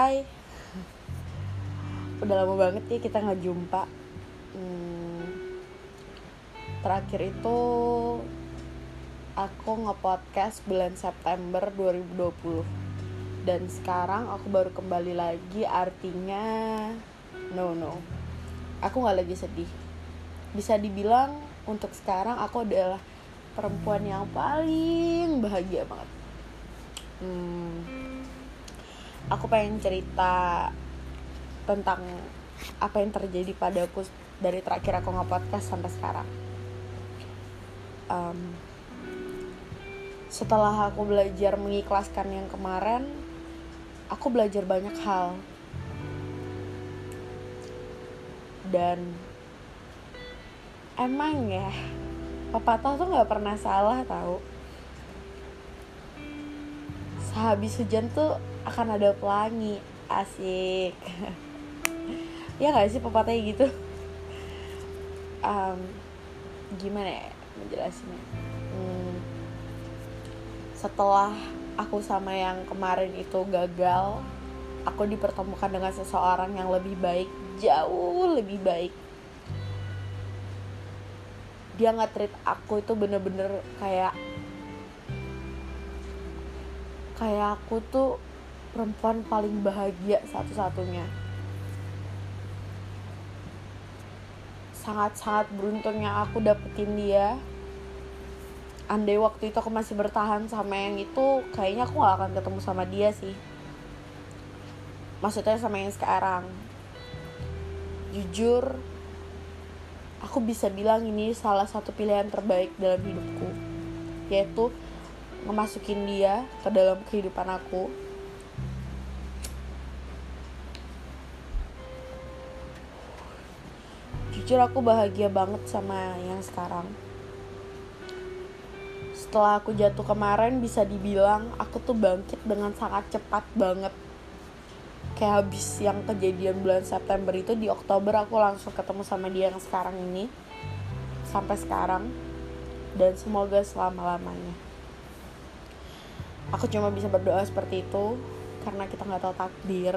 Hai. Udah lama banget ya kita nggak jumpa. Hmm, Terakhir itu Aku nge-podcast bulan September 2020 Dan sekarang aku baru kembali lagi Artinya No no. Aku nggak lagi sedih. Bisa dibilang untuk sekarang aku adalah perempuan yang paling bahagia banget. Hmm, aku pengen cerita tentang apa yang terjadi padaku dari terakhir aku nge-podcast sampai sekarang. Um, setelah aku belajar mengikhlaskan yang kemarin aku belajar banyak hal. Dan emang ya pepatah tuh nggak pernah salah tahu sehabis hujan tuh akan ada pelangi. Asik. Ya nggak sih pepatahnya gitu? Um, gimana ya menjelasnya hmm, setelah aku sama yang kemarin itu gagal aku dipertemukan dengan seseorang yang lebih baik jauh lebih baik. Dia nggak treat aku itu bener-bener kayak kayak aku tuh perempuan paling bahagia satu-satunya. Sangat-sangat beruntungnya aku dapetin dia. Andai waktu itu aku masih bertahan sama yang itu kayaknya aku gak akan ketemu sama dia sih. Maksudnya sama yang sekarang. Jujur aku bisa bilang ini salah satu pilihan terbaik dalam hidupku. Yaitu memasukin dia ke dalam kehidupan aku jujur aku bahagia banget sama yang sekarang. Setelah aku jatuh kemarin bisa dibilang aku tuh bangkit dengan sangat cepat banget. Kayak habis yang kejadian bulan September itu di Oktober aku langsung ketemu sama dia yang sekarang ini. Sampai sekarang. Dan semoga selama-lamanya. Aku cuma bisa berdoa seperti itu karena kita nggak tahu takdir.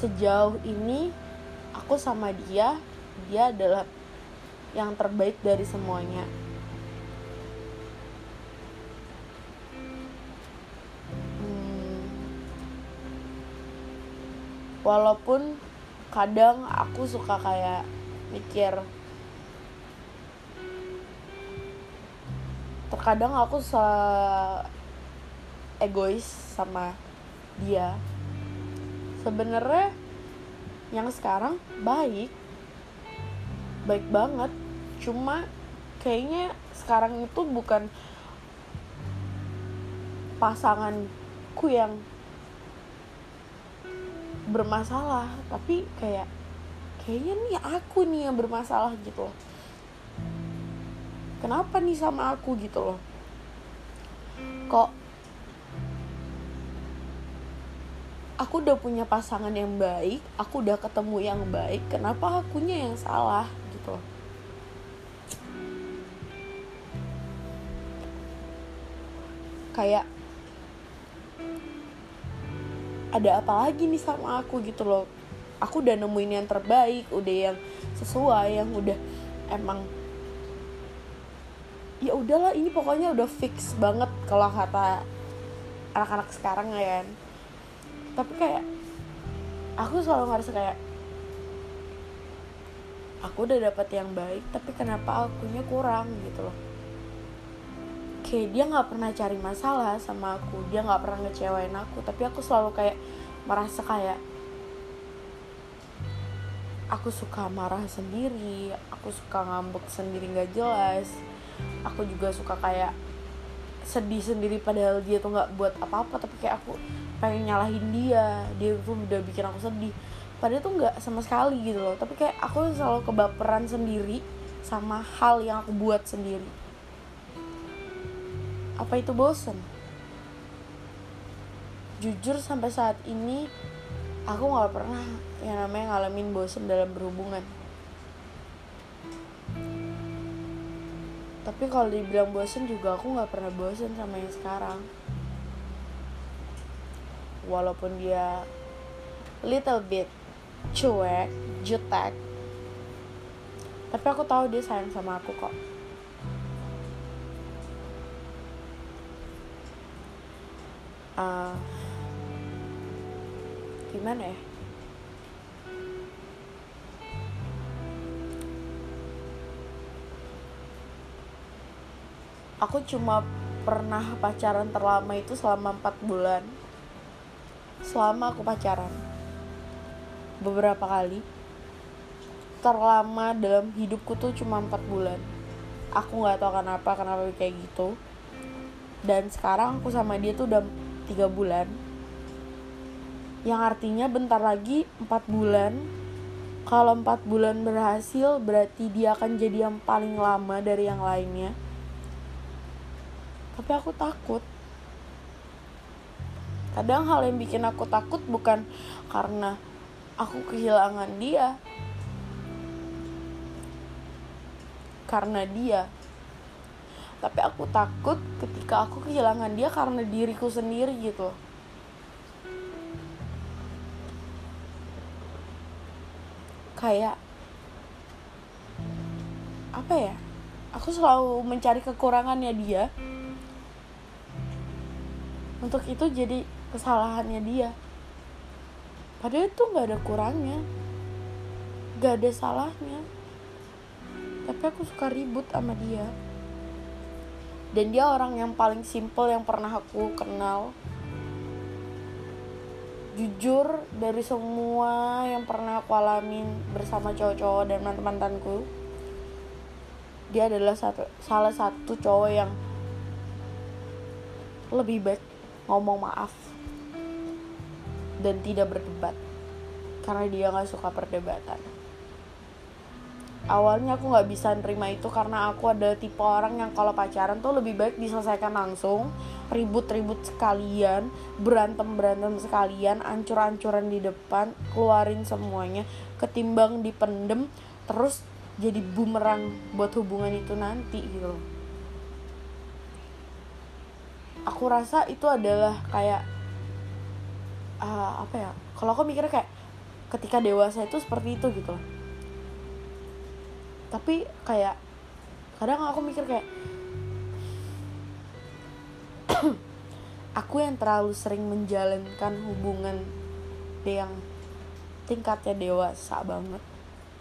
Sejauh ini aku sama dia dia adalah yang terbaik dari semuanya. Walaupun kadang aku suka kayak mikir terkadang aku se egois sama dia. Sebenarnya yang sekarang baik. Baik banget. Cuma kayaknya sekarang itu bukan pasanganku yang bermasalah tapi kayak kayaknya nih aku nih yang bermasalah gitu loh. Kenapa nih sama aku gitu loh? Kok aku udah punya pasangan yang baik aku udah ketemu yang baik kenapa akunya yang salah gitu kayak ada apa lagi nih sama aku gitu loh. Aku udah nemuin yang terbaik udah yang sesuai yang udah emang ya udahlah ini pokoknya udah fix banget kalau kata anak-anak sekarang ya kan tapi kayak aku selalu ngerasa kayak aku udah dapet yang baik tapi kenapa akunya kurang gitu loh. Kayak dia nggak pernah cari masalah sama aku dia nggak pernah ngecewain aku tapi aku selalu kayak merasa kayak aku suka marah sendiri aku suka ngambek sendiri nggak jelas aku juga suka kayak sedih sendiri padahal dia tuh nggak buat apa-apa tapi kayak aku pengen nyalahin dia. Dia tuh udah bikin aku sedih. Padahal tuh nggak sama sekali gitu loh. Tapi kayak aku selalu kebaperan sendiri sama hal yang aku buat sendiri. Apa itu bosen? Jujur sampai saat ini aku nggak pernah yang namanya ngalamin bosen dalam berhubungan. Tapi kalau dibilang bosen juga aku nggak pernah bosen sama yang sekarang walaupun dia little bit cuek jutek. Tapi aku tahu dia sayang sama aku kok. Uh, gimana ya? Aku cuma pernah pacaran terlama itu selama 4 bulan selama aku pacaran. Beberapa kali. Terlama dalam hidupku tuh cuma 4 bulan. Aku nggak tahu kenapa kenapa kayak gitu. Dan sekarang aku sama dia tuh udah tiga bulan. Yang artinya bentar lagi 4 bulan. Kalau 4 bulan berhasil berarti dia akan jadi yang paling lama dari yang lainnya. Tapi aku takut kadang hal yang bikin aku takut bukan karena aku kehilangan dia. Karena dia. Tapi aku takut ketika aku kehilangan dia karena diriku sendiri gitu. Kayak apa ya? Aku selalu mencari kekurangannya dia. Untuk itu jadi kesalahannya dia. Padahal itu nggak ada kurangnya nggak ada salahnya. Tapi aku suka ribut sama dia. Dan dia orang yang paling simple yang pernah aku kenal. Jujur dari semua yang pernah aku alamin bersama cowok-cowok dan mantan-mantanku dia adalah satu salah satu cowok yang lebih baik ngomong maaf dan tidak berdebat. Karena dia nggak suka perdebatan. Awalnya aku nggak bisa nerima itu karena aku ada tipe orang yang kalau pacaran tuh lebih baik diselesaikan langsung ribut-ribut sekalian berantem-berantem sekalian ancur-ancuran di depan keluarin semuanya ketimbang dipendem terus jadi bumerang buat hubungan itu nanti gitu. Aku rasa itu adalah kayak uh, apa ya kalau aku mikirnya kayak ketika dewasa itu seperti itu gitu loh. Tapi kayak kadang aku mikir kayak aku yang terlalu sering menjalankan hubungan yang tingkatnya dewasa banget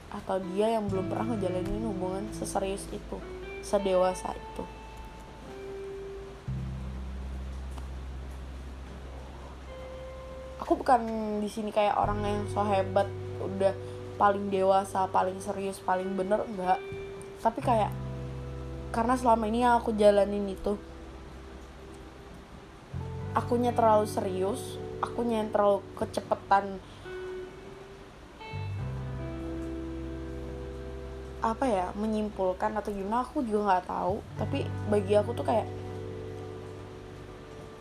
atau dia yang belum pernah ngejalanin hubungan seserius itu sedewasa itu aku bukan di sini kayak orang yang so hebat udah paling dewasa paling serius paling bener enggak. Tapi kayak karena selama ini yang aku jalanin itu akunya terlalu serius akunya yang terlalu kecepetan apa ya menyimpulkan atau gimana aku juga nggak tahu. Tapi bagi aku tuh kayak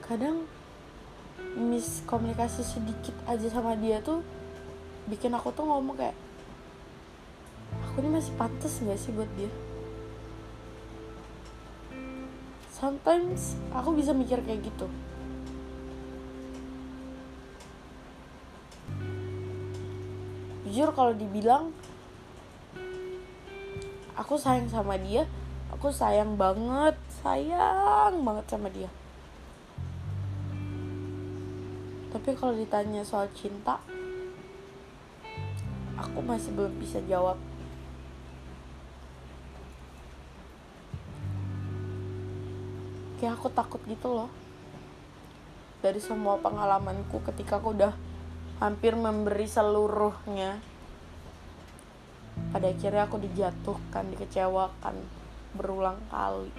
kadang miskomunikasi sedikit aja sama dia tuh bikin aku tuh ngomong kayak aku ini masih pantas gak sih buat dia? Sometimes aku bisa mikir kayak gitu. Jujur kalau dibilang aku sayang sama dia aku sayang banget sayang banget sama dia tapi kalau ditanya soal cinta aku masih belum bisa jawab. Kayak aku takut gitu loh. Dari semua pengalamanku ketika aku udah hampir memberi seluruhnya pada akhirnya aku dijatuhkan dikecewakan berulang kali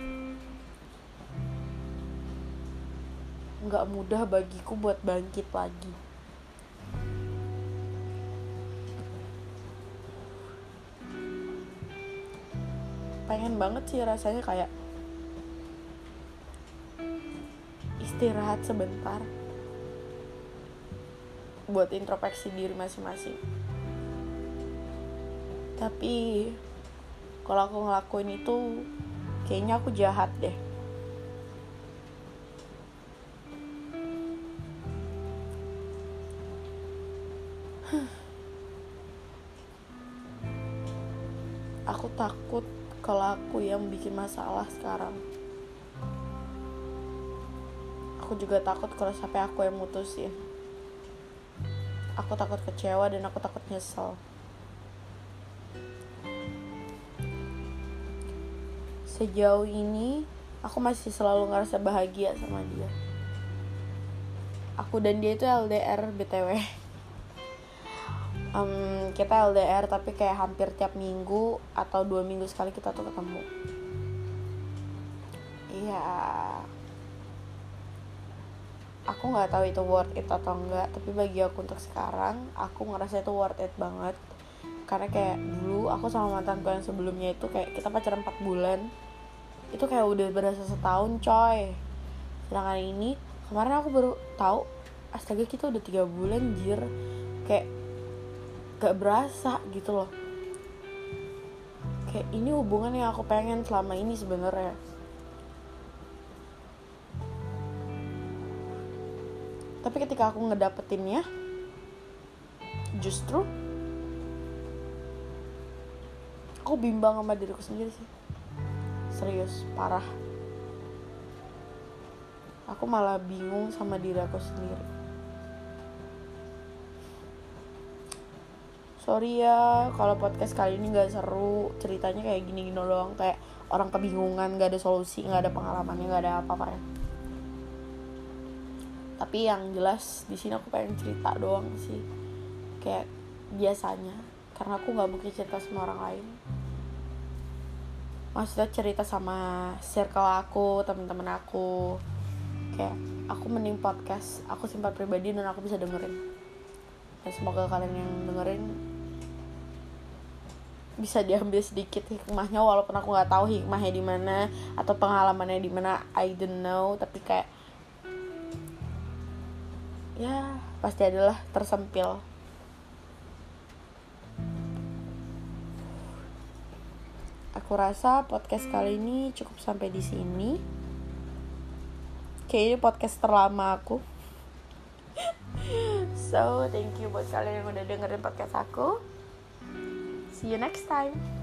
nggak mudah bagiku buat bangkit lagi. Pengen banget sih rasanya kayak istirahat sebentar buat introspeksi diri masing-masing. Tapi kalau aku ngelakuin itu kayaknya aku jahat deh takut kalau aku yang bikin masalah sekarang. Aku juga takut kalau sampai aku yang mutusin. Aku takut kecewa dan aku takut nyesel. Sejauh ini aku masih selalu ngerasa bahagia sama dia. Aku dan dia itu LDR btw um, kita LDR tapi kayak hampir tiap minggu atau dua minggu sekali kita tuh ketemu. Iya. Aku nggak tahu itu worth it atau enggak tapi bagi aku untuk sekarang aku ngerasa itu worth it banget. Karena kayak dulu aku sama mantanku yang sebelumnya itu kayak kita pacaran 4 bulan. Itu kayak udah berasa setahun coy. Sedangkan ini kemarin aku baru tahu astaga kita udah tiga bulan jir. Kayak gak berasa gitu loh. Kayak ini hubungan yang aku pengen selama ini sebenarnya. Tapi ketika aku ngedapetinnya justru aku bimbang sama diriku sendiri sih. Serius parah. Aku malah bingung sama diri aku sendiri sorry ya kalau podcast kali ini nggak seru. Ceritanya kayak gini gini doang kayak orang kebingungan nggak ada solusi nggak ada pengalamannya nggak ada apa-apa ya. Tapi yang jelas di sini aku pengen cerita doang sih. Kayak biasanya karena aku nggak mungkin cerita sama orang lain. Maksudnya cerita sama circle aku teman-teman aku. Kayak aku mending podcast aku simpan pribadi dan aku bisa dengerin. Dan semoga kalian yang dengerin bisa diambil sedikit hikmahnya walaupun aku nggak tahu hikmahnya di mana atau pengalamannya di mana I don't know tapi kayak ya pasti adalah tersempil aku rasa podcast kali ini cukup sampai di sini. Kayaknya podcast terlama aku. so, thank you buat kalian yang udah dengerin podcast aku. See you next time.